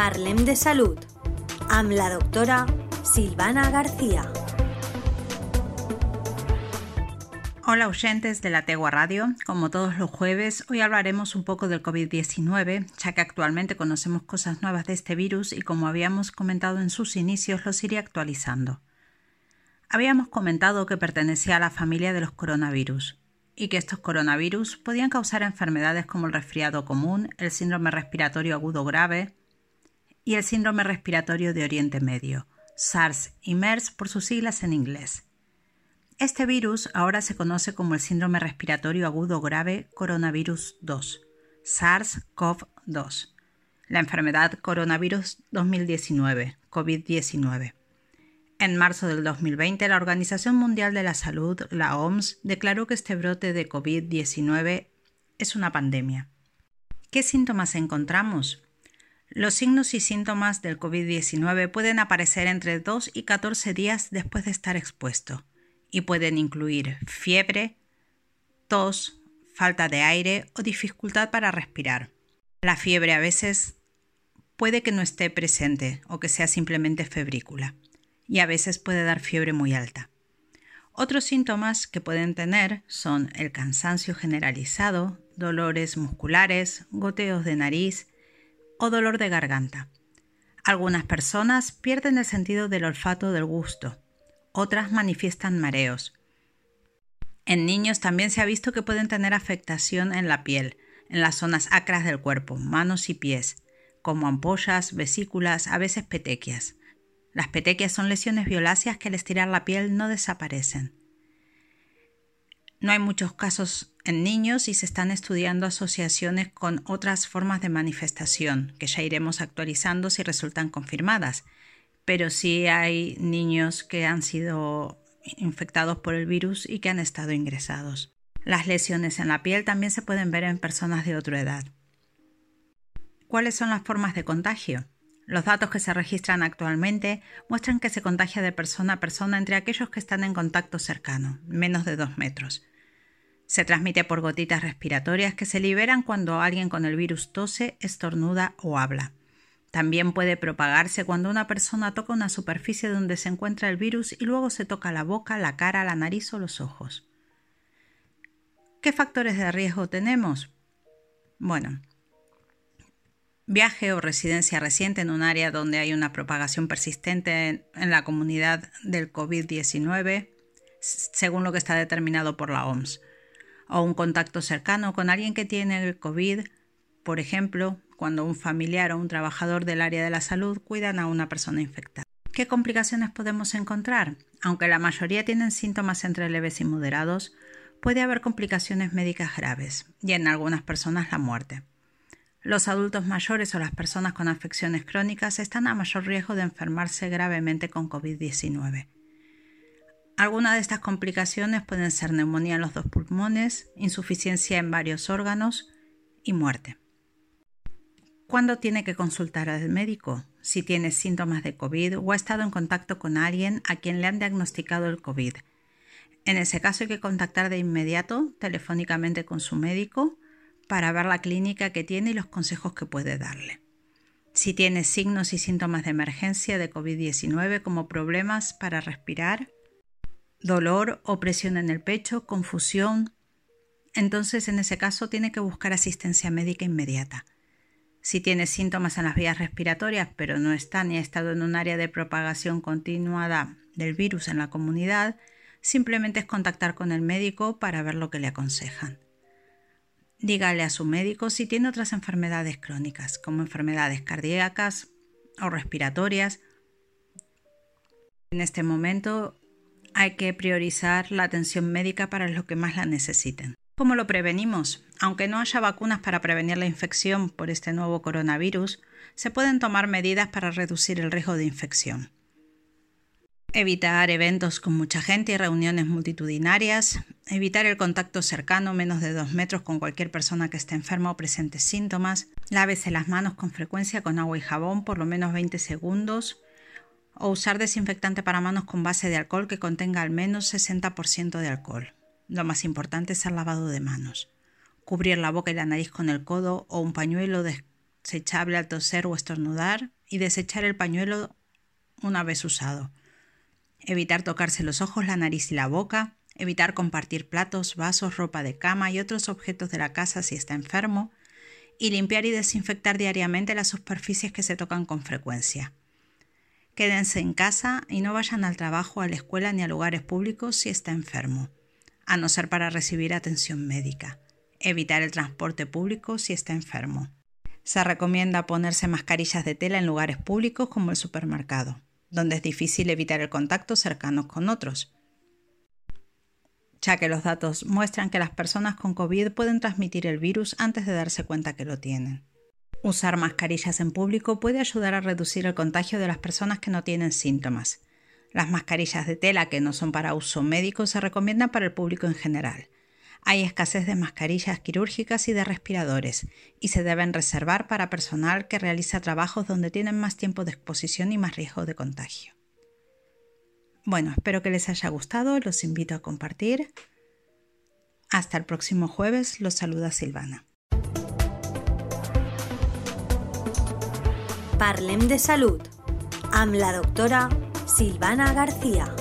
Parlem de Salud amb la doctora Silvana García. Hola oyentes de la Tegua Radio, como todos los jueves, hoy hablaremos un poco del COVID-19, ya que actualmente conocemos cosas nuevas de este virus y como habíamos comentado en sus inicios, los iré actualizando. Habíamos comentado que pertenecía a la familia de los coronavirus y que estos coronavirus podían causar enfermedades como el resfriado común, el síndrome respiratorio agudo grave y el síndrome respiratorio de Oriente Medio, SARS y MERS por sus siglas en inglés. Este virus ahora se conoce como el síndrome respiratorio agudo grave coronavirus 2, SARS-CoV-2, la enfermedad coronavirus 2019, COVID-19. En marzo del 2020, la Organización Mundial de la Salud, la OMS, declaró que este brote de COVID-19 es una pandemia. ¿Qué síntomas encontramos? Los signos y síntomas del COVID-19 pueden aparecer entre 2 y 14 días después de estar expuesto y pueden incluir fiebre, tos, falta de aire o dificultad para respirar. La fiebre a veces puede que no esté presente o que sea simplemente febrícula y a veces puede dar fiebre muy alta. Otros síntomas que pueden tener son el cansancio generalizado, dolores musculares, goteos de nariz o dolor de garganta. Algunas personas pierden el sentido del olfato del gusto, otras manifiestan mareos. En niños también se ha visto que pueden tener afectación en la piel, en las zonas acras del cuerpo, manos y pies, como ampollas, vesículas, a veces petequias. Las petequias son lesiones violáceas que al estirar la piel no desaparecen. No hay muchos casos en niños y se están estudiando asociaciones con otras formas de manifestación, que ya iremos actualizando si resultan confirmadas. Pero sí hay niños que han sido infectados por el virus y que han estado ingresados. Las lesiones en la piel también se pueden ver en personas de otra edad. ¿Cuáles son las formas de contagio? Los datos que se registran actualmente muestran que se contagia de persona a persona entre aquellos que están en contacto cercano, menos de 2 metros. Se transmite por gotitas respiratorias que se liberan cuando alguien con el virus tose, estornuda o habla. También puede propagarse cuando una persona toca una superficie donde se encuentra el virus y luego se toca la boca, la cara, la nariz o los ojos. ¿Qué factores de riesgo tenemos? Bueno, viaje o residencia reciente en un área donde hay una propagación persistente en, la comunidad del COVID-19, según lo que está determinado por la OMS, o un contacto cercano con alguien que tiene el COVID, por ejemplo, cuando un familiar o un trabajador del área de la salud cuidan a una persona infectada. ¿Qué complicaciones podemos encontrar? Aunque la mayoría tienen síntomas entre leves y moderados, puede haber complicaciones médicas graves y en algunas personas la muerte. Los adultos mayores o las personas con afecciones crónicas están a mayor riesgo de enfermarse gravemente con COVID-19. Algunas de estas complicaciones pueden ser neumonía en los dos pulmones, insuficiencia en varios órganos y muerte. ¿Cuándo tiene que consultar al médico? Si tiene síntomas de COVID o ha estado en contacto con alguien a quien le han diagnosticado el COVID. En ese caso hay que contactar de inmediato telefónicamente con su médico para ver la clínica que tiene y los consejos que puede darle. Si tiene signos y síntomas de emergencia de COVID-19 como problemas para respirar, dolor o presión en el pecho, confusión, entonces en ese caso tiene que buscar asistencia médica inmediata. Si tiene síntomas en las vías respiratorias pero no está ni ha estado en un área de propagación continuada del virus en la comunidad, simplemente es contactar con el médico para ver lo que le aconsejan. Dígale a su médico si tiene otras enfermedades crónicas, como enfermedades cardíacas o respiratorias. En este momento hay que priorizar la atención médica para los que más la necesiten. ¿Cómo lo prevenimos? Aunque no haya vacunas para prevenir la infección por este nuevo coronavirus, se pueden tomar medidas para reducir el riesgo de infección. Evitar eventos con mucha gente y reuniones multitudinarias. Evitar el contacto cercano, menos de dos metros, con cualquier persona que esté enferma o presente síntomas. Lávese las manos con frecuencia con agua y jabón por lo menos 20 segundos. O usar desinfectante para manos con base de alcohol que contenga al menos 60% de alcohol. Lo más importante es el lavado de manos. Cubrir la boca y la nariz con el codo o un pañuelo desechable al toser o estornudar y desechar el pañuelo una vez usado. Evitar tocarse los ojos, la nariz y la boca. Evitar compartir platos, vasos, ropa de cama y otros objetos de la casa si está enfermo. Y limpiar y desinfectar diariamente las superficies que se tocan con frecuencia. Quédense en casa y no vayan al trabajo, a la escuela ni a lugares públicos si está enfermo, a no ser para recibir atención médica. Evitar el transporte público si está enfermo. Se recomienda ponerse mascarillas de tela en lugares públicos como el supermercado, donde es difícil evitar el contacto cercano con otros, ya que los datos muestran que las personas con COVID pueden transmitir el virus antes de darse cuenta que lo tienen. Usar mascarillas en público puede ayudar a reducir el contagio de las personas que no tienen síntomas. Las mascarillas de tela que no son para uso médico se recomiendan para el público en general. Hay escasez de mascarillas quirúrgicas y de respiradores, y se deben reservar para personal que realiza trabajos donde tienen más tiempo de exposición y más riesgo de contagio. Bueno, espero que les haya gustado, los invito a compartir. Hasta el próximo jueves, los saluda Silvana. Parlem de Salud, am la doctora Silvana García.